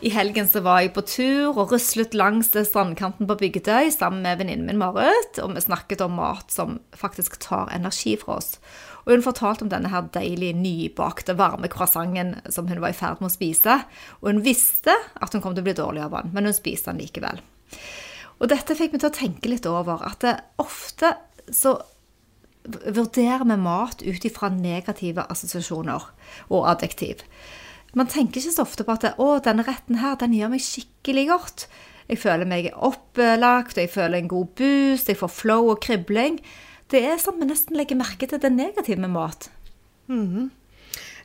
I helgen så var jeg på tur og ruslet langs strandkanten på Bygdøy sammen med venninnen min Marit, og vi snakket om mat som faktisk tar energi fra oss. Og hun fortalte om denne her deilige, nybakte, varme croissanten som hun var i ferd med å spise. Og hun visste at hun kom til å bli dårlig av den, men hun spiste den likevel. Og dette fikk meg til å tenke litt over at det ofte så vurderer vi mat ut ifra negative assosiasjoner og adjektiv. Man tenker ikke så ofte på at å, denne retten her, den gjør meg skikkelig godt. Jeg føler meg opplagt, jeg føler en god boost, jeg får flow og kribling. Det er som vi nesten legger merke til det negative med mat. Mm.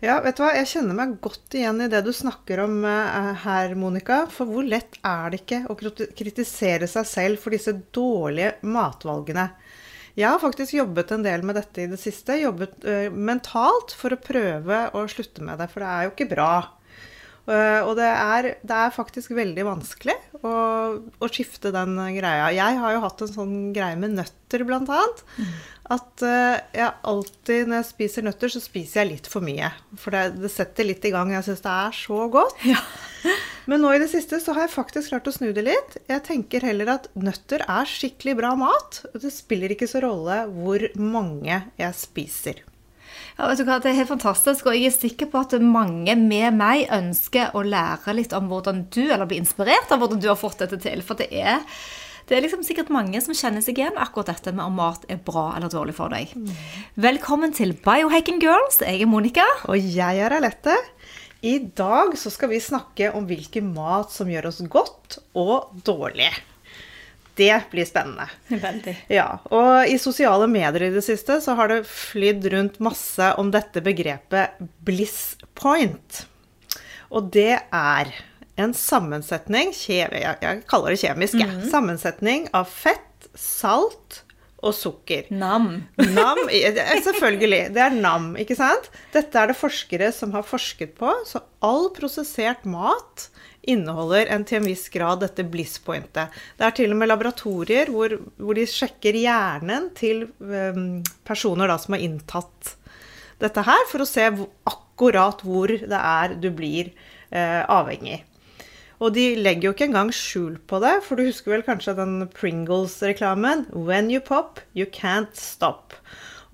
Ja, vet du hva, jeg kjenner meg godt igjen i det du snakker om uh, her, Monica. For hvor lett er det ikke å kritisere seg selv for disse dårlige matvalgene? Jeg har faktisk jobbet en del med dette i det siste. Jobbet uh, mentalt for å prøve å slutte med det, for det er jo ikke bra. Uh, og det er, det er, faktisk veldig vanskelig å, å, skifte den greia. Jeg har jo hatt en sånn greie med nøtter, blant annet. At uh, jeg alltid når jeg spiser nøtter, så spiser jeg litt for mye. For det, det setter litt i gang. Jeg syns det er så godt. Ja. Men nå i det siste så har jeg faktisk klart å snu det litt. Jeg tenker heller at nøtter er skikkelig bra mat. Det spiller ikke så rolle hvor mange jeg spiser. Ja, vet du hva, Det er helt fantastisk, og jeg er sikker på at mange med meg ønsker å lære litt om hvordan du, eller bli inspirert av hvordan du har fått dette til. For det er, det er liksom sikkert mange som kjenner seg igjen akkurat dette med om mat er bra eller dårlig for deg. Mm. Velkommen til Biohacking Girls. Jeg er Monica. Og jeg er Alette. I dag så skal vi snakke om hvilken mat som gjør oss godt og dårlig. Det blir spennende. Veldig. Ja, og i sosiale medier i det siste så har det flydd rundt masse om dette begrepet 'bliss point'. Og det er en sammensetning Jeg kaller det kjemisk, jeg. Mm. Sammensetning av fett, salt og sukker. Nam. Nam, Selvfølgelig. Det er nam, ikke sant? Dette er det forskere som har forsket på. Så all prosessert mat inneholder en til en viss grad dette bliss-pointet. Det er til og med laboratorier hvor, hvor de sjekker hjernen til um, personer da, som har inntatt dette her, for å se akkurat hvor det er du blir uh, avhengig. Og de legger jo ikke engang skjul på det, for du husker vel kanskje den Pringles-reklamen? When you pop, you can't stop.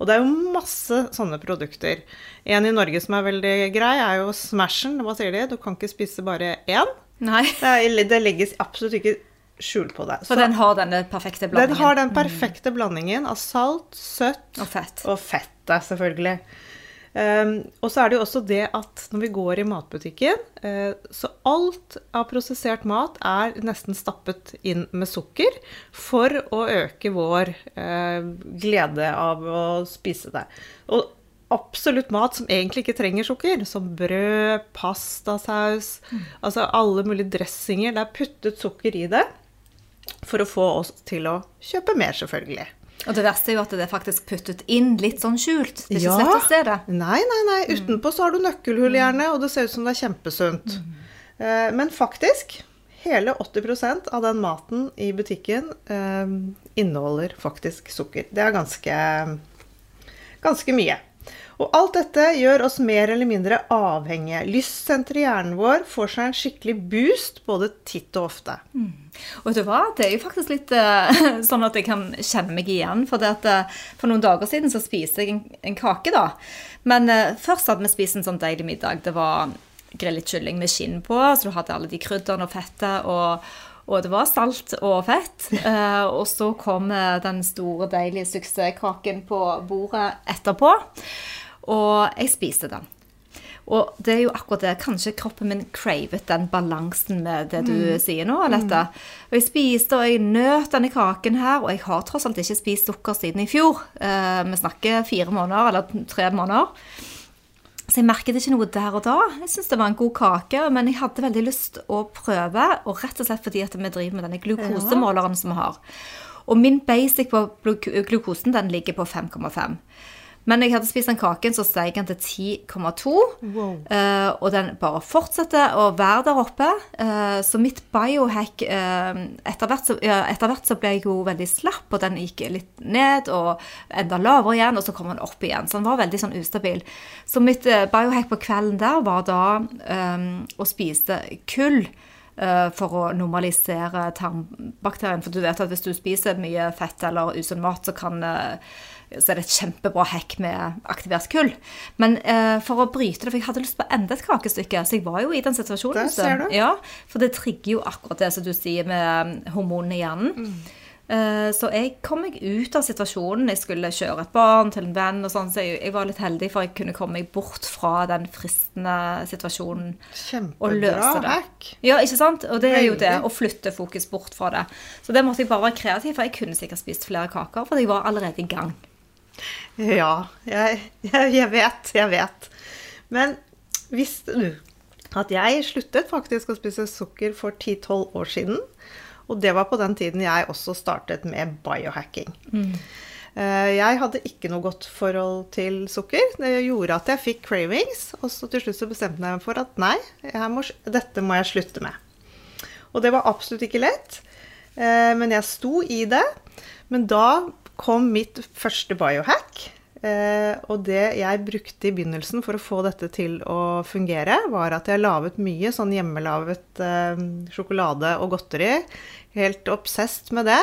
Og det er jo masse sånne produkter. En i Norge som er veldig grei, er jo Smashen. Hva sier de? Du kan ikke spise bare én. Nei. Det, det legges absolutt ikke skjul på det. Så, den har denne perfekte blandingen? Den har den perfekte blandingen av salt, søtt og fett. Og fett, selvfølgelig. Um, og så er det jo også det at når vi går i matbutikken, uh, så alt av prosessert mat er nesten stappet inn med sukker for å øke vår uh, glede av å spise det. Og absolutt mat som egentlig ikke trenger sukker, som brød, pastasaus, mm. altså alle mulige dressinger. Det er puttet sukker i det for å få oss til å kjøpe mer, selvfølgelig. Og det verste er jo at det er faktisk puttet inn litt sånn skjult. Det er ikke ja. lett å se det. Nei, nei, nei. Mm. Utenpå så har du nøkkelhull gjerne, og det ser ut som det er kjempesunt. Mm. Eh, men faktisk, hele 80% av den maten i butikken eh, inneholder faktisk sukker. Det er ganske, ganske mye. Og alt dette gjør oss mer eller mindre avhengige. Lystsenteret i hjernen vår får seg en skikkelig boost både titt og ofte. Mm. Og du hva, det er jo faktisk litt uh, sånn at jeg kan kjenne meg igjen. For, at, uh, for noen dager siden så spiste jeg en, en kake, da. Men uh, først hadde vi spist en sånn deilig middag. Det var grillet kylling med skinn på, så du hadde alle de krydderne og fettet. og og det var salt og fett. Eh, og så kom den store, deilige suksesskaken på bordet etterpå. Og jeg spiste den. Og det er jo akkurat det. Kanskje kroppen min cravet den balansen med det du mm. sier nå, Alette. Mm. Og jeg spiste og jeg nøt denne kaken her, og jeg har tross alt ikke spist sukker siden i fjor. Eh, vi snakker fire måneder, eller tre måneder. Så jeg merket ikke noe der og da. Jeg syns det var en god kake, men jeg hadde veldig lyst å prøve, og rett og slett fordi at vi driver med denne glukosemåleren som vi har. Og min basic på glukosen den ligger på 5,5. Men jeg hadde spist den kaken, så steg den til 10,2. Wow. Uh, og den bare fortsetter å være der oppe. Uh, så mitt biohack uh, etter, hvert så, ja, etter hvert så ble jeg jo veldig slapp, og den gikk litt ned og enda lavere igjen, og så kom den opp igjen. Så den var veldig sånn ustabil. Så mitt biohack på kvelden der var da um, å spise kull. For å normalisere tarmbakterien. For du vet at hvis du spiser mye fett eller usunn mat, så kan så er det et kjempebra hack med aktivert kull. Men eh, for å bryte det, for jeg hadde lyst på enda et kakestykke, så jeg var jo i den situasjonen. Det ser du. Ja, For det trigger jo akkurat det som du sier med um, hormonene i hjernen. Mm. Eh, så jeg kom meg ut av situasjonen. Jeg skulle kjøre et barn til en venn, og sånn, så jeg, jeg var litt heldig for jeg kunne komme meg bort fra den fristende situasjonen. Og løse Kjempebra det. hack. Ja, ikke sant? Og det er jo det, å flytte fokus bort fra det. Så det måtte jeg bare være kreativ, for jeg kunne sikkert spist flere kaker, for jeg var allerede i gang. Ja, jeg, jeg, vet, jeg vet. Men visste du at jeg sluttet faktisk å spise sukker for 10-12 år siden? Og det var på den tiden jeg også startet med biohacking. Mm. Jeg hadde ikke noe godt forhold til sukker. Det gjorde at jeg fikk cravings. Og så til slutt så bestemte jeg meg for at nei, må, dette må jeg slutte med. Og det var absolutt ikke lett. eh, Men jeg sto i det. Men da kom mitt første biohack. Eh, og det jeg brukte i begynnelsen for å få dette til å fungere, var at jeg laget mye sånn hjemmelaget eh, sjokolade og godteri. Helt obsesst med det.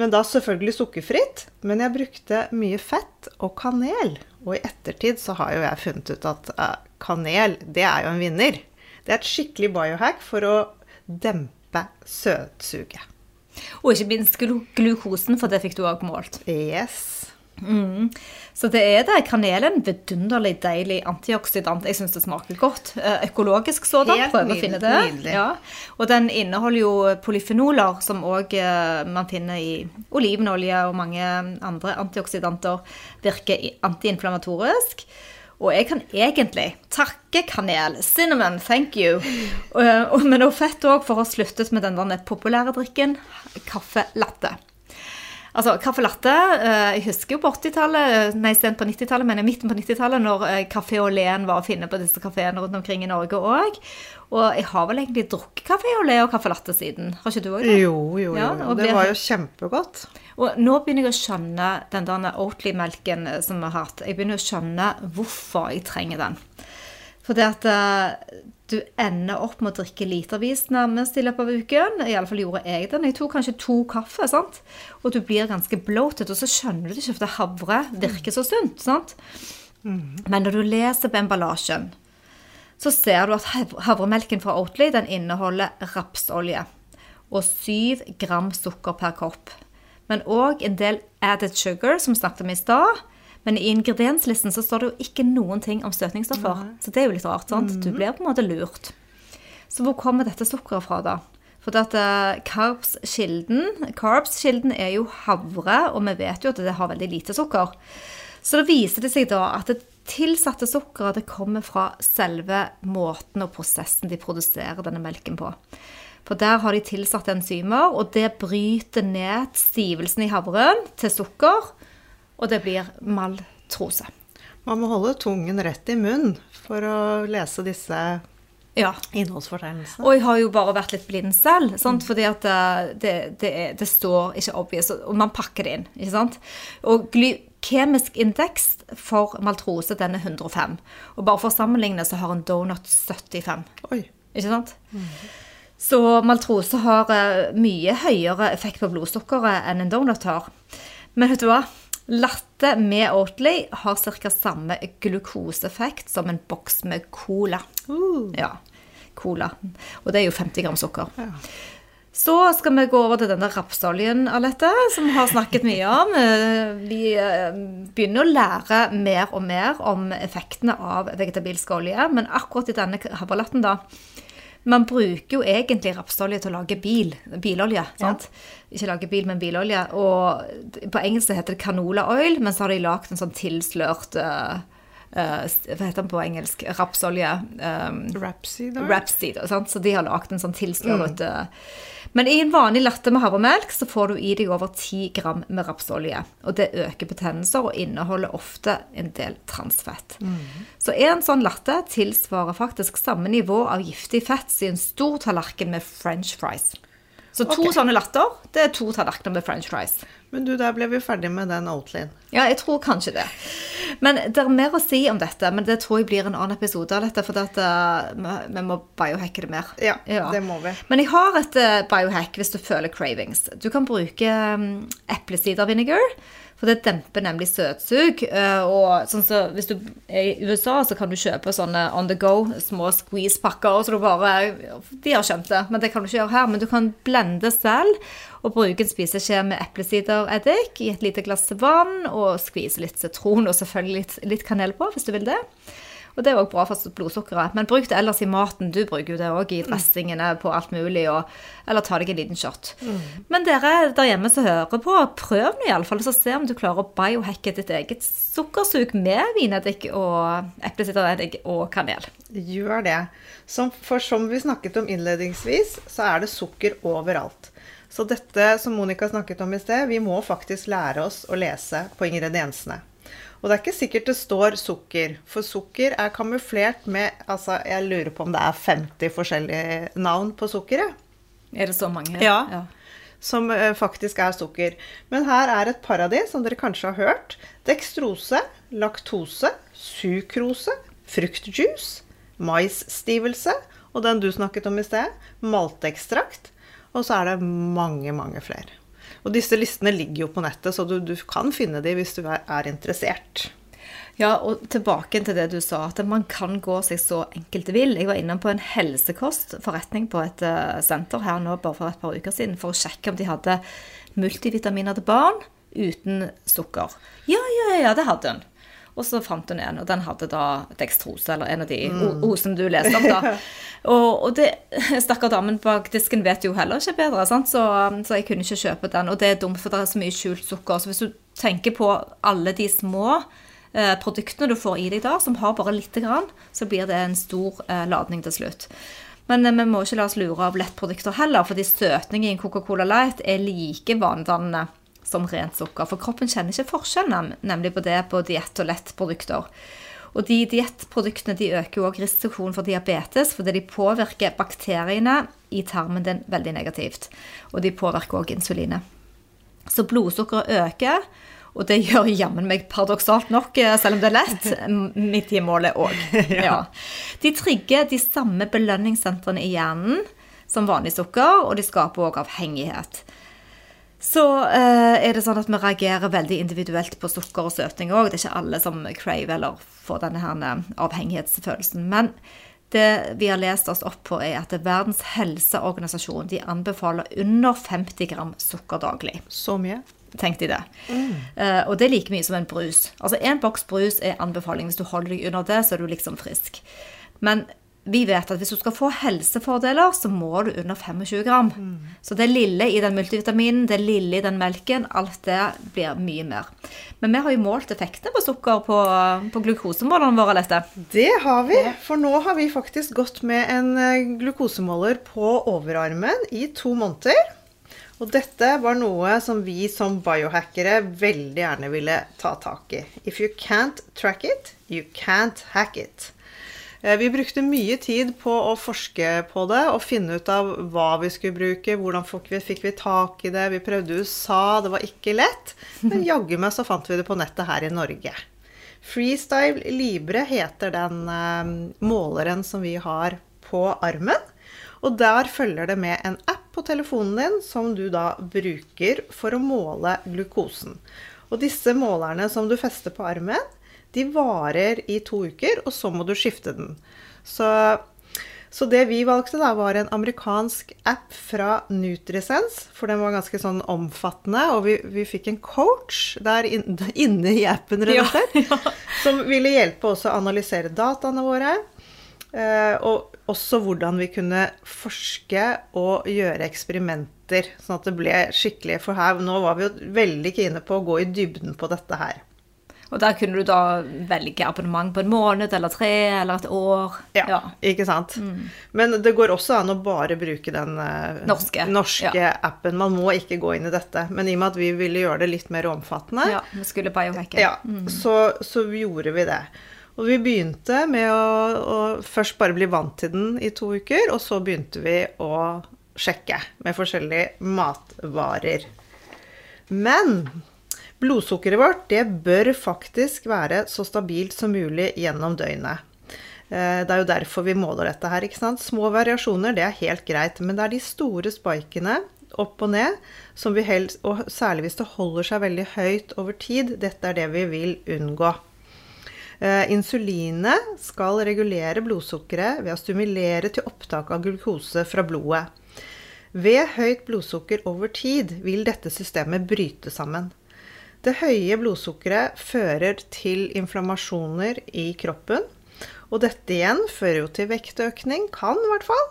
Men da selvfølgelig sukkerfritt. Men jeg brukte mye fett og kanel. Og i ettertid så har jo jeg funnet ut at eh, kanel, det er jo en vinner. Det er et skikkelig biohack for å dempe søtsuget. Og ikke minst glukosen, for det fikk du òg målt. Yes. Så det er det. Kanel er en vidunderlig deilig antioksidant. Jeg syns det smaker godt. Eh, Økologisk sådan. Prøver Prøv å finne det. Ja. Og den inneholder jo polyfenoler, som òg man finner i olivenolje og mange andre antioksidanter. Virker antiinflamatorisk. antiinflammatorisk. Og jeg kan egentlig takke kanel, cinnamon, thank you. Og- og- Men også fett òg, for å ha sluttet med den populære drikken kaffe latte. Altså, Caffè latte eh, Jeg husker jo på 80-tallet, nei, sent på 90-tallet, men midten på 90-tallet, når eh, Kafé Olén var å finne på disse kafeene rundt omkring i Norge òg. Og jeg har vel egentlig drukket Kafé Olé og Caffè latte siden. Har ikke du òg det? Jo, jo, jo. Ja, det var jo kjempegodt. Og nå begynner jeg å skjønne den der Oatly-melken eh, som vi har hatt. Jeg begynner å skjønne hvorfor jeg trenger den. For det at eh, du ender opp med å drikke litervis nærmest i løpet av uken. Iallfall gjorde jeg det. Jeg tok kanskje to kaffe, sant? og du blir ganske bloated. Og så skjønner du ikke, for det havre virker så sunt. sant? Men når du leser på emballasjen, så ser du at havremelken fra Oatly den inneholder rapsolje og 7 gram sukker per kopp. Men òg en del added sugar, som snakket om i stad. Men i ingredienslisten så står det jo ikke noen ting om støtningsstoffer. Så det er jo litt rart. sant? Du blir på en måte lurt. Så hvor kommer dette sukkeret fra, da? For at eh, carbs-kilden carbs-kilden er jo havre, og vi vet jo at det har veldig lite sukker. Så da viser det seg da at det tilsatte sukkeret det kommer fra selve måten og prosessen de produserer denne melken på. For der har de tilsatt enzymer, og det bryter ned stivelsen i havren til sukker, og det blir maltrose. Man må holde tungen rett i munnen for å lese disse Ja. innholdsfortegnelsene. Og jeg har jo bare vært litt blind selv, sant? fordi at eh, det, det, er, det står ikke obvious, og man pakker det inn. ikke sant? Og glykemisk indeks for maltrose den er 105. Og bare for å sammenligne så har en donut 75. Oi. Ikke sant? Så maltrose har eh, mye høyere effekt på blodsukkeret enn en donut har. Men vet du hva? Latte med Oatly har ca. samme glukoseeffekt som en boks med cola. Uh, Ja, cola. Og det er jo 50 gram sukker. ja. Så skal vi gå over til denne rapsoljen, Alette, som vi har snakket mye om. Eh, Vi eh, begynner å lære mer og mer om effektene av vegetabilsk olje, men akkurat i denne havalatten, da Man bruker jo egentlig rapsolje til å lage bil, bilolje. sant? Ikke lage bil, men bilolje. Og på engelsk heter det canola oil, men så har de lagd en sånn tilslørt eh, Hva heter den på engelsk? Rapsolje. Um, Rapsy. Rapseed, sant? Så de har lagd en sånn tilsløret Men i en vanlig latte med havremelk så får du i deg over 10 gram med rapsolje. Og det øker betennelser og inneholder ofte en del transfett. Så en sånn latte tilsvarer faktisk samme nivå av giftig fett som en stor tallerken med french fries. Så to okay. sånne latter, det er to tallerkener med french fries. Men du, der ble vi ferdig med den Oatlyn. Ja, jeg tror kanskje det. Men det er mer å si om dette, men det tror jeg blir en annen episode av dette, for at, eh, vi, må biohacke det mer. Ja, det må vi. Men jeg har et eh, biohack hvis du føler cravings. Du kan bruke um, eplesidervinegar, for det demper nemlig søtsug. eh, og sånn så hvis du er i USA, så kan du kjøpe sånne on the go, små squeeze-pakker, så du bare De har skjønt det, men det kan du ikke gjøre her. Men du kan blende selv og bruke en spiseskje med eplesidereddik i et lite glass vann, og skvise litt sitron og selvfølgelig litt, litt kanel på, hvis du vil det. Og det er òg bra for blodsukkeret. Men bruk det ellers i maten. Du bruker jo det òg i dressingene på alt mulig. Og, eller ta deg en liten shot. Men dere der hjemme som hører på, prøv nå iallfall, så se om du klarer å biohacke ditt eget sukkersug med vineddik og eplesidereddik og kanel. Gjør det. Som, for som vi snakket om innledningsvis, så er det sukker overalt. Så dette som Monica snakket om i sted, vi må faktisk lære oss å lese på ingrediensene. Og det er ikke sikkert det står sukker, for sukker er kamuflert med altså Jeg lurer på om det er 50 forskjellige navn på sukkeret. Er det så mange? Ja. Som eh, faktisk er sukker. Men her er et paradis som dere kanskje har hørt. Dekstrose, laktose, sukrose, fruktjuice, maisstivelse, og den du snakket om i sted, maltekstrakt. Og så er det mange, mange flere. Og disse listene ligger jo på nettet, så du, du kan finne de hvis du er, er interessert. Ja, og tilbake til det du sa, at man kan gå seg så enkelt vil. Jeg var inne på en helsekostforretning på et eh, senter her nå bare for et par uker siden for å sjekke om de hadde multivitaminer til barn uten sukker. Ja, ja, ja, det hadde hun. Og så fant hun en, og den hadde da dekstrose, eller en av de mm. osene du leste om. da. Og, og det, stakkar damen bak disken vet jo heller ikke bedre? Så, så jeg kunne ikke kjøpe den. Og det er dumt, for det er så mye skjult sukker. Så hvis du tenker på alle de små eh, produktene du får i deg da, som har bare lite grann, så blir det en stor eh, ladning til slutt. Men eh, vi må ikke la oss lure av lettprodukter heller, fordi støtning i en Coca-Cola Light er like vanedannende som rent sukker. For kroppen kjenner ikke forskjellen nemlig på det på diett- og lettprodukter. Og de diettproduktene de øker jo også risikoen for diabetes, fordi de påvirker bakteriene i tarmen din veldig negativt. Og de påvirker også insulinet. Så blodsukkeret øker, og det gjør jammen meg paradoksalt nok, eh, selv om det er lett, midt i målet òg. Ja. De trigger de samme belønningssentrene i hjernen som vanlig sukker, og de skaper òg avhengighet. Så eh, er det sånn at vi reagerer veldig individuelt på sukker og søtning òg. Det er ikke alle som crave eller får denne her eh, avhengighetsfølelsen. Men det vi har lest oss opp på, er at Verdens helseorganisasjon de anbefaler under 50 gram sukker daglig. Så mye. Tenk de det. Eh, og det er like mye som en brus. Altså En boks brus er anbefaling. Hvis du holder deg under det, så er du liksom frisk. Men vi vet at hvis du skal få helsefordeler, så må du under 25 gram. Så det lille i den multivitaminen, det lille i den melken, alt det blir mye mer. Men vi har jo målt effektene på sukker på, på glukosemålerne våre, Lette. Det har vi, for nå har vi faktisk gått med en eh, glukosemåler på overarmen i to måneder. Og dette var noe som vi som biohackere veldig gjerne ville ta tak i. If you can't track it, you can't hack it. Eh, Vi brukte mye tid på å forske på det og finne ut av hva vi skulle bruke, hvordan vi, fikk vi tak i det. Vi prøvde USA, det var ikke lett. Men jaggu meg så fant vi det på nettet her i Norge. Freestyle Libre heter den eh, måleren som vi har på armen. Og der følger det med en app på telefonen din som du da bruker for å måle glukosen. Og disse målerne som du fester på armen, de varer i to uker, og så må du skifte den. Så, så det vi valgte da, var en amerikansk app fra Nutrisense, for den var ganske sånn omfattende, og vi, vi fikk en coach der in, inne i appen, rett og slett, som ville hjelpe oss å analysere dataene våre. eh, Og også hvordan vi kunne forske og gjøre eksperimenter, sånn at det ble skikkelig For her, nå var vi jo veldig kine på å gå i dybden på dette her. Og der kunne du da velge abonnement på en måned eller tre eller et år. Ja, ikke sant. Men det går også an å bare bruke den uh, Norske, norske ja. appen. Man må ikke gå inn i dette. Men i og med at vi ville gjøre det litt mer omfattende, Ja, vi skulle biohacke. ja, så, så gjorde vi det. Og vi begynte med å, å først bare bli vant til den i to uker, og så begynte vi å sjekke med forskjellige matvarer. Men blodsukkeret vårt det bør faktisk være så stabilt som mulig gjennom døgnet. Eh, Det er jo derfor vi måler dette her. ikke sant? Små variasjoner det er helt greit, men det er de store spikene opp og ned, som vi helst, og særlig hvis det holder seg veldig høyt over tid, dette er det vi vil unngå. Eh, insulinet skal regulere blodsukkeret ved å stimulere til opptak av glukose fra blodet. Ved høyt blodsukker over tid vil dette systemet bryte sammen. Det høye blodsukkeret fører til inflammasjoner i kroppen, og dette igjen fører jo til vektøkning, kan i hvert fall.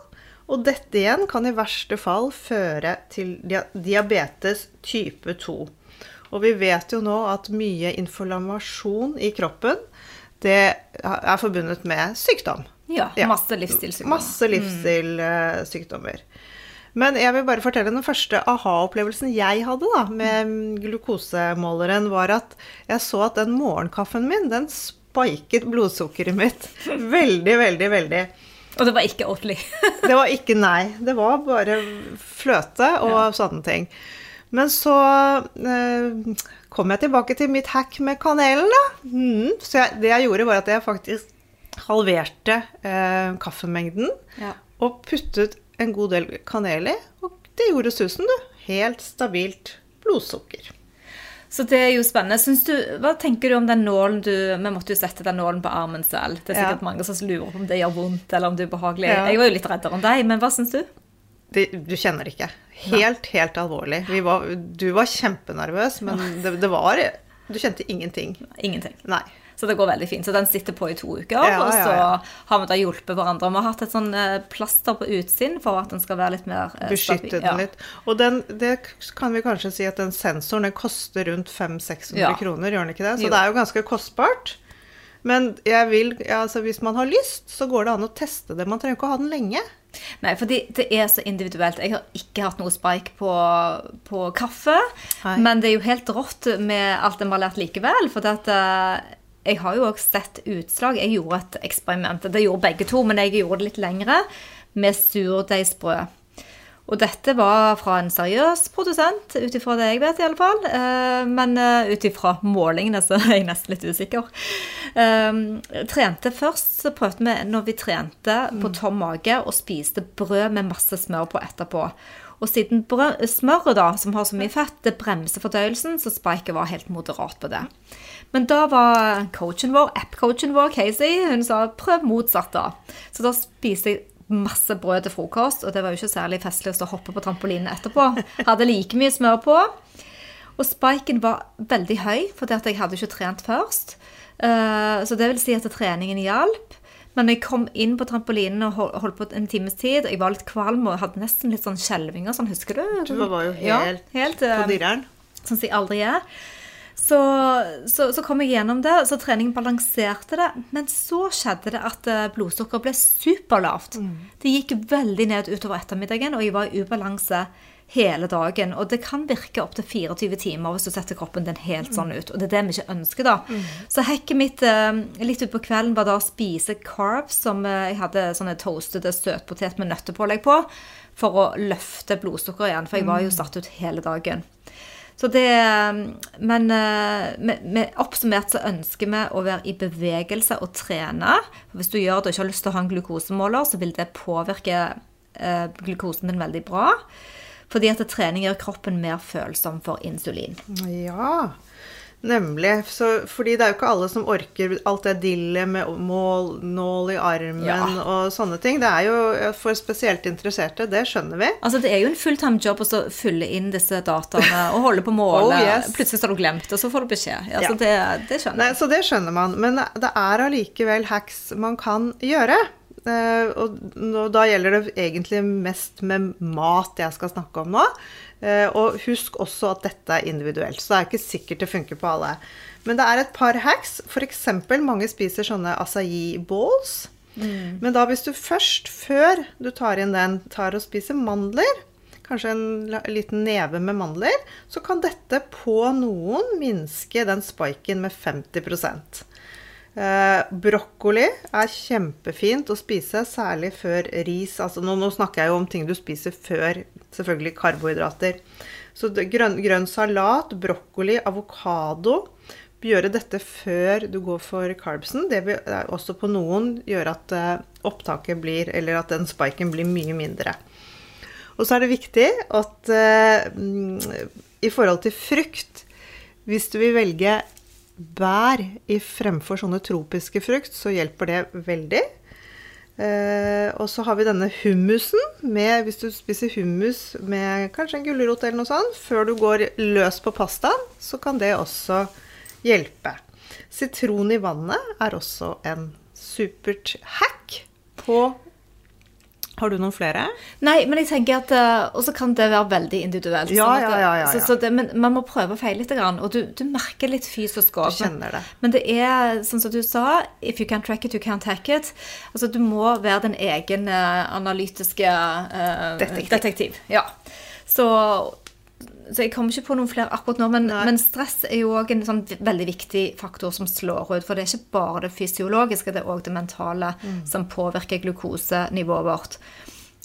Og dette igjen kan i verste fall føre til diabetes type 2. Og vi vet jo nå at mye inflammasjon i kroppen, det er forbundet med sykdom. Ja, masse livsstilssykdommer. Masse livsstilssykdommer. Men jeg vil bare fortelle den første aha-opplevelsen jeg hadde da, med glukosemåleren, var at jeg så at den morgenkaffen min, den spiket blodsukkeret mitt veldig, veldig, veldig. Og det var ikke Oatly. Det var ikke nei. Det var bare fløte og sånne ting. Men så eh, kom jeg tilbake til mitt hack med kanelen, da. Mm, så jeg, det jeg gjorde, var at jeg faktisk halverte eh, kaffemengden Ja. og puttet en god del kanel i. Og det gjorde susen, du. Helt stabilt blodsukker. Så det er jo spennende. Syns du, hva tenker du om den nålen du Vi måtte jo sette den nålen på armen selv. Det er sikkert Ja. mange som lurer på om det gjør vondt, eller om det er ubehagelig. Ja. Jeg var jo litt reddere enn deg, men hva syns du? Det, du kjenner det ikke. Helt, helt alvorlig. Vi var, du var kjempenervøs, men det, det var Du kjente ingenting. Ingenting. Nei. Så det går veldig fint. Så den sitter på i to uker, Ja, og så ja, ja. har vi da hjulpet hverandre. Vi har hatt et sånn eh, plaster på utsiden for at den skal være litt mer eh, Beskytte stabil. den litt. Og den, det kan vi kanskje si at den sensoren den koster rundt 500-600 Ja. kroner, gjør den ikke det? Så Jo. det er jo ganske kostbart. Men vil, ja, altså hvis man har lyst, så går det an å teste det. Man trenger ikke å ha den lenge. Nei, fordi det er så individuelt. Jeg har ikke hatt noe spike på, på kaffe. Hei. Men det er jo helt rått med alt en har lært likevel. For det at, eh, jeg har jo også sett utslag. Jeg gjorde et eksperiment. Det gjorde begge to, men jeg gjorde det litt lengre. Med surdeigsbrød. Og dette var fra en seriøs produsent, ut ifra det jeg vet i alle fall. Eh, Men eh, ut ifra målingene så er jeg nesten litt usikker. Eh, Trente først, så prøvde vi når vi trente på tom mage og spiste brød med masse smør på etterpå. Og siden smøret, da, som har så mye fett, det bremser fordøyelsen, så spiket var helt moderat på det. Men da var coachen vår, app-coachen vår, Casey, hun sa prøv motsatt, da. Så da spiste jeg masse brød til frokost, og det var jo ikke særlig festlig å stå og hoppe på trampolinen etterpå. Hadde like mye smør på. Og spiken var veldig høy, fordi at jeg hadde ikke trent først. Eh, Så det vil si at treningen hjalp. Men jeg kom inn på trampolinen og holdt på en times tid, jeg var litt kvalm og hadde nesten litt sånn skjelvinger, sånn, husker du? Du var jo Ja, helt, helt på dyreren. sånn som jeg aldri er. Så, så, så kom jeg gjennom det, så treningen balanserte det. Men så skjedde det at eh, blodsukkeret ble superlavt. Det gikk veldig ned utover ettermiddagen, og jeg var i ubalanse hele dagen. Og det kan virke opptil 24 timer hvis du setter kroppen din helt sånn ut. Og det er det vi ikke ønsker, da. Så hekket mitt eh, litt utpå kvelden var da å spise carbs, som eh, jeg hadde sånne toastede søtpotet med nøttepålegg på, for å løfte blodsukkeret igjen. For jeg var jo satt ut hele dagen. Så det Men eh, med, med oppsummert så ønsker vi å være i bevegelse og trene. For hvis du gjør det og ikke har lyst til å ha en glukosemåler, så vil det påvirke eh, glukosen din veldig bra. Fordi at trening gjør kroppen mer følsom for insulin. Ja, nemlig. Så, fordi det er jo ikke alle som orker alt det dillet med mål, nål i armen Ja. og sånne ting. Det er jo for spesielt interesserte, det skjønner vi. Altså Det er jo en fulltime jobb å fylle inn disse dataene og holde på målet. Oh, yes. Plutselig har du glemt, og så får du beskjed. Altså, Ja. Det, det skjønner Nei, så det skjønner man. Men det er allikevel hacks man kan gjøre. Eh, og da gjelder det egentlig mest med mat jeg skal snakke om nå. Eh, og husk også at dette er individuelt, så det er ikke sikkert det funker på alle. Men det er et par hacks. F.eks. mange spiser sånne acai balls. Mm. Men da hvis du først, før du tar inn den, tar og spiser mandler, kanskje en liten neve med mandler, så kan dette på noen minske den spiken med 50 Eh, brokkoli er kjempefint å spise, særlig før ris. Altså, nå, nå, snakker jeg jo om ting du spiser før selvfølgelig karbohydrater. Så grønn, grønn salat, brokkoli, avokado Gjøre dette før du går for carbsen. Det vil også på noen gjøre at eh, opptaket blir, eller at den spiken blir mye mindre. Og så er det viktig at uh, i forhold til frukt Hvis du vil velge bær i fremfor sånne tropiske frukt, så hjelper det veldig. Eh, og så har vi denne hummusen. Med, hvis du spiser hummus med kanskje en gulrot eller noe sånt, før du går løs på pastaen, så kan det også hjelpe. Sitron i vannet er også en supert hack på har du noen flere? Nei, men jeg tenker at uh, Og så kan det være veldig individuelt. Ja, sånn ja, ja, ja, så, så det, Men man må prøve å feile litt. Og du, du merker litt fysisk òg. det. Men det er sånn som du sa, if you can't track it, you can't hack it. Altså du må være den egen uh, analytiske uh, detektiv. detektiv. Ja. Så så jeg kommer ikke på noen flere akkurat nå, men, men stress er jo òg en sånn veldig viktig faktor som slår ut. For det er ikke bare det fysiologiske, det er òg det mentale mm. som påvirker glukosenivået vårt.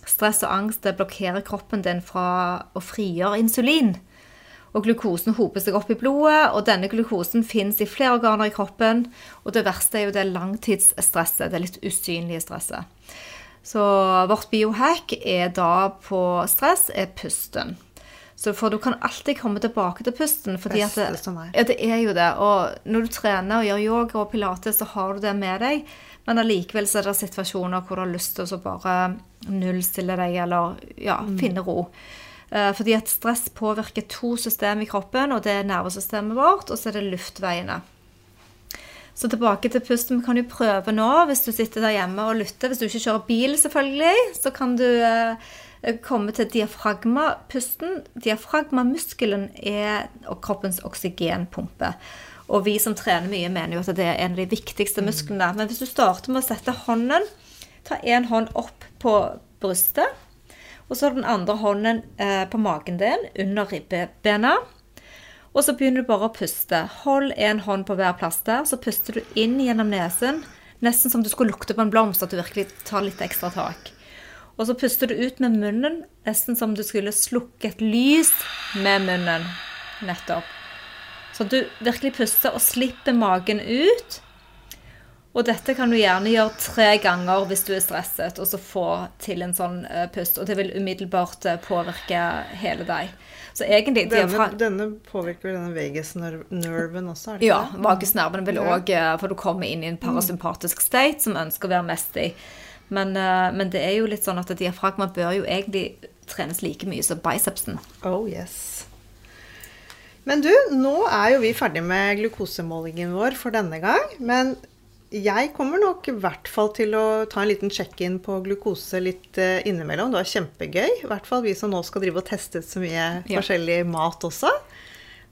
Stress og angst det blokkerer kroppen din fra å frigjøre insulin. Og glukosen hoper seg opp i blodet, og denne glukosen fins i flere organer i kroppen. Og det verste er jo det langtidsstresset, det litt usynlige stresset. Så vårt biohack er da på stress er pusten. Så for du kan alltid komme tilbake til pusten. fordi at det, ja, det er jo det. Og når du trener og gjør yoga og pilates, så har du det med deg. Men allikevel så er det situasjoner hvor du har lyst til å bare nullstille deg eller ja, mm. finne ro. Eh, fordi at stress påvirker to systemer i kroppen, og det er nervesystemet vårt, og så er det luftveiene. Så tilbake til pusten. Vi kan jo prøve nå, hvis du sitter der hjemme og lytter. Hvis du ikke kjører bil, selvfølgelig, så kan du eh, Eh, komme til diafragmapusten. Diafragmamuskelen er kroppens oksygenpumpe. Og vi som trener mye, mener jo at det er en av de viktigste mm. musklene. Men hvis du starter med å sette hånden Ta én hånd opp på brystet. Og så den andre hånden eh, på magen din, under ribbebena. Og så begynner du bare å puste. Hold én hånd på hver plass der. Så puster du inn gjennom nesen. Nesten som du skulle lukte på en blomst, at du virkelig tar litt ekstra tak. Og så puster du ut med munnen, nesten som du skulle slukke et lys med munnen. Nettopp. Så du virkelig puster og slipper magen ut. Og dette kan du gjerne gjøre tre ganger hvis du er stresset, og så få til en sånn uh, pust. Og det vil umiddelbart uh, påvirke hele deg. Så egentlig Denne, denne påvirker denne vagusnerven også? er det Ja, vagusnerven vil òg. Uh, For du kommer inn i en parasympatisk state som ønsker å være mest i. Men, uh, men, det er jo litt sånn at diafragma bør jo egentlig trenes like mye som bicepsen. Oh yes. Men du, nå er jo vi ferdig med glukosemålingen vår for denne gang. Men jeg kommer nok i hvert fall til å ta en liten check-in på glukose litt uh, innimellom. Det var kjempegøy. I hvert fall vi som nå skal drive og teste ut så mye ja. forskjellig mat også.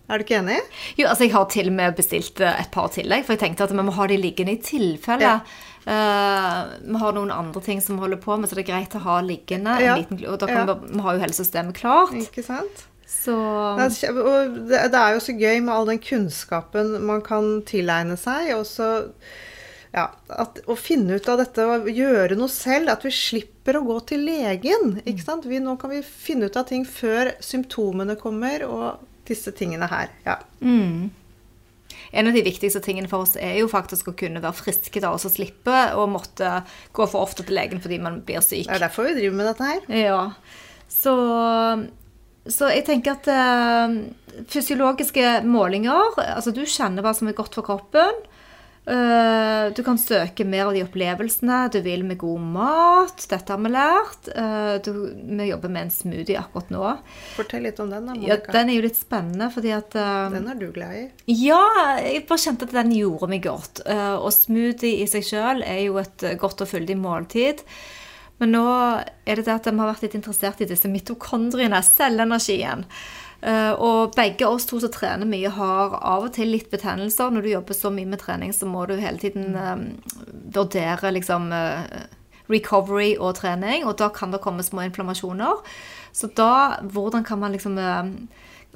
Er du ikke enig? Jo, altså jeg har til og med bestilt eh, et par tillegg. For jeg tenkte at vi må ha de liggende i tilfelle. Ja. Uh, vi har noen andre ting som vi holder på med, så det er greit å ha liggende. Ja. Liten, og da kan ja. vi, vi har jo hele systemet klart. Ikke sant? Så Og det, det, er jo så gøy med all den kunnskapen man kan tilegne seg. Og så ja, at, å finne ut av dette og gjøre noe selv. At vi slipper å gå til legen. ikke sant? Vi, nå kan vi finne ut av ting før symptomene kommer, og disse tingene her. Ja. Mm en av de viktigste tingene for oss er jo faktisk å kunne være friske da, og så slippe å måtte gå for ofte til legen fordi man blir syk. Det er derfor vi driver med dette her. Ja. Så, så jeg tenker at øh, fysiologiske målinger Altså du kjenner hva som er godt for kroppen. Eh, du kan søke mer av de opplevelsene du vil med god mat. Dette har vi lært. Eh, du, vi jobber med en smoothie akkurat nå. Fortell litt om den, da, Ja, Monica. den er jo litt spennende, fordi at eh, Den er du glad i. Ja, jeg bare kjente at den gjorde meg godt. Og smoothie i seg sjøl er jo et godt og fyldig måltid. Men nå er det det at vi har vært litt interessert i disse mitokondriene, cellenergien. Eh, og begge oss to som trener mye, har av og til litt betennelser. Når du jobber så mye med trening, så må du hele tiden eh, vurdere liksom eh, recovery og trening, og da kan det komme små inflammasjoner. Så da, hvordan kan man liksom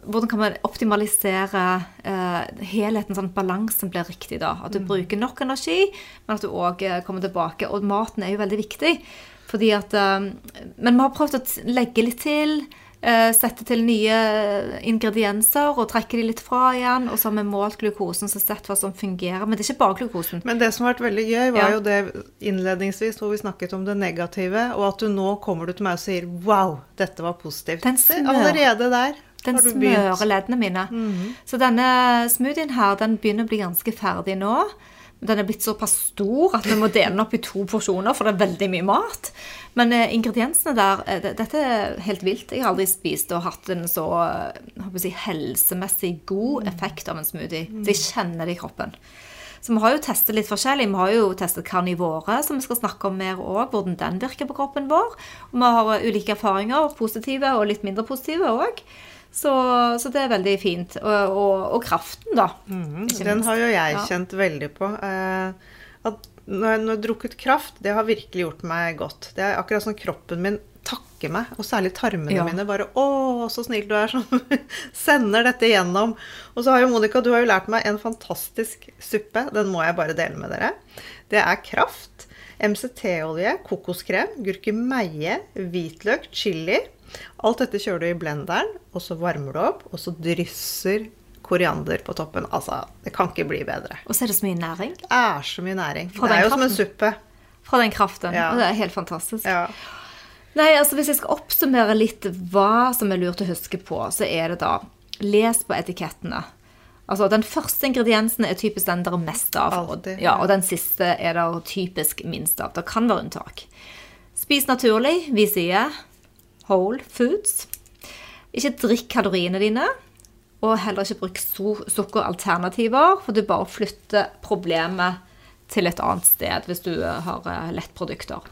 hvordan kan man optimalisere uh, helheten, sånn at balansen blir riktig da? At du bruker nok energi, men at du òg kommer tilbake. Og maten er jo veldig viktig. Fordi at, eh, men vi har prøvd å legge litt til. Eh, sette til nye ingredienser og trekke de litt fra igjen. Og så har vi målt glukosen og sett hva som fungerer. Men det er ikke bare glukosen. Men det som har vært veldig gøy, var Ja. jo det innledningsvis hvor vi snakket om det negative, og at du nå kommer du til meg og sier 'wow, dette var positivt'. Den smør. Allerede der Den smører leddene mine. Så denne smoothien her, den begynner å bli ganske ferdig nå. Den er blitt såpass stor at vi må dele den opp i to porsjoner, for det er veldig mye mat. Men eh, ingrediensene der eh, det- Dette er helt vilt. Jeg har aldri spist og hatt en så eh, si, helsemessig god effekt av en smoothie. Så jeg kjenner det i kroppen. Så vi har jo testet litt forskjellig. Vi har jo testet karnivore, som vi skal snakke om mer òg, hvordan den virker på kroppen vår. Og vi har ulike erfaringer, positive og litt mindre positive òg. Så, så det er veldig fint. Og, og, og kraften, da. Mm, Den har jo jeg Ja. kjent veldig på. Eh, at når jeg når jeg har drukket kraft, det har virkelig gjort meg godt. Det er akkurat som kroppen min takker meg, og særlig tarmene Ja. mine. Bare 'Å, så snill du er som sender dette gjennom'. Og så har jo Monica, du har jo lært meg en fantastisk suppe. Den må jeg bare dele med dere. Det er kraft, MCT-olje, kokoskrem, gurkemeie, hvitløk, chili. Alt dette kjører du i blenderen, og så varmer du opp, og så drysser koriander på toppen. Altså, det kan ikke bli bedre. Og så er det så mye næring Det er så mye næring. Fra det er jo jo som en suppe. fra den kraften. Ja. Og det er helt fantastisk. Ja. Nei, altså Hvis jeg skal oppsummere litt hva som er lurt å huske på, så er det da Les på etikettene. Altså, Den første ingrediensen er typisk den der er mest av. Og, ja, ja. og den siste er der typisk minst av. Det kan være unntak. Spis naturlig. Vi sier whole foods. Ikke drikk kaloriene dine. Og heller ikke bruk su- sukkeralternativer, for du bare flytter problemet til et annet sted hvis du eh, har eh, lettprodukter.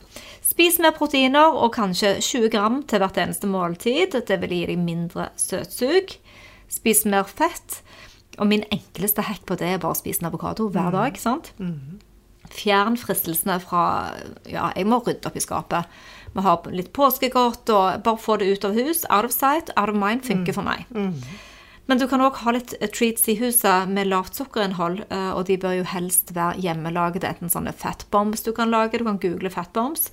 Spis mer proteiner og kanskje 20 gram til hvert eneste måltid. Det vil gi deg mindre søtsug. Spis mer fett. Og min enkleste hack på det er bare å spise en avokado hver dag. sant? Fjern fristelsene fra Ja, jeg må rydde opp i skapet. Vi har litt påskegodt, og bare få det ut av hus. Out of sight, out of mind funker for meg. Men du kan òg ha litt eh, treats i huset med lavt sukkerinnhold, eh, og de bør jo helst være hjemmelagde. Enten sånne fatbombs du kan lage, du kan google fatbombs.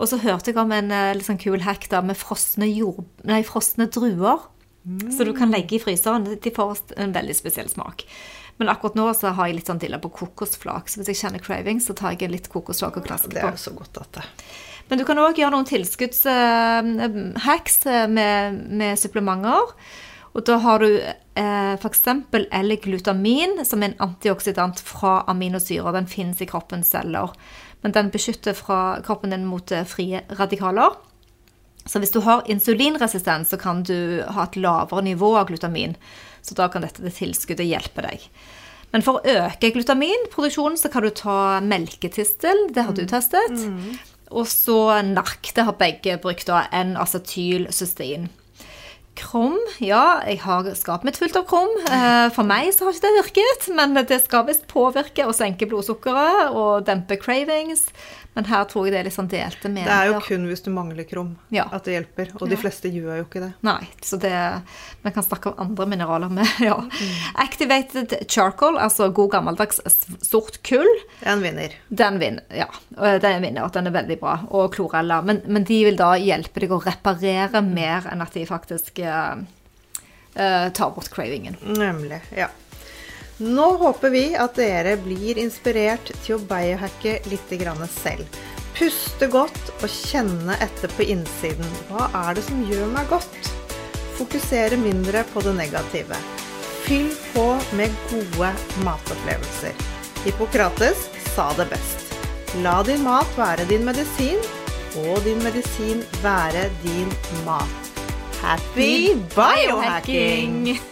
Og så hørte jeg om en eh, litt sånn kul hack da, med frosne, jord, nei, frosne druer. Så du kan legge i fryseren. De får en veldig spesiell smak. Men akkurat nå så har jeg litt sånn dilla på kokosflak, så hvis jeg kjenner craving, så tar jeg litt kokosflak og klasker Det er jo så godt at det Men du kan òg gjøre noen tilskuddshacks med, med supplementer. Og da har du eh, f.eks. L-glutamin, som er en antioksidant fra aminosyrer. Den finnes i kroppens celler. Men den beskytter kroppen din mot eh, frie radikaler. Så hvis du har insulinresistens, så kan du ha et lavere nivå av glutamin. Så da kan dette tilskuddet hjelpe deg. Men for å øke glutaminproduksjonen, så kan du ta melketistel. Det har du testet. Og så NARK. Det har begge brukt da. N-acetylcystein. Krom, ja, jeg har skapet mitt fullt av krom. Eh, For meg så har ikke det virket, men det skal visst påvirke og senke blodsukkeret og dempe cravings. Men her tror jeg det er litt sånn delte Det er jo kun hvis du mangler krom Ja. at det hjelper. Og de fleste gjør jo ikke det. Nei, så det Vi kan snakke om andre mineraler med, ja. Activated charcoal, altså god gammeldags sort kull, er vinner. den vinner. Ja, den vinner, og den er veldig bra. Og klorella. Men, men de vil da hjelpe deg å reparere mer enn at de faktisk eh, tar bort cravingen. Nemlig. Ja. Nå håper vi at dere blir inspirert til å biohacke litt selv. Puste godt og kjenne etter på innsiden. Hva er det som gjør meg godt? Fokusere mindre på det negative. Fyll på med gode matopplevelser. Hippokrates sa det best. La din mat være din medisin, og din medisin være din mat. Happy biohacking!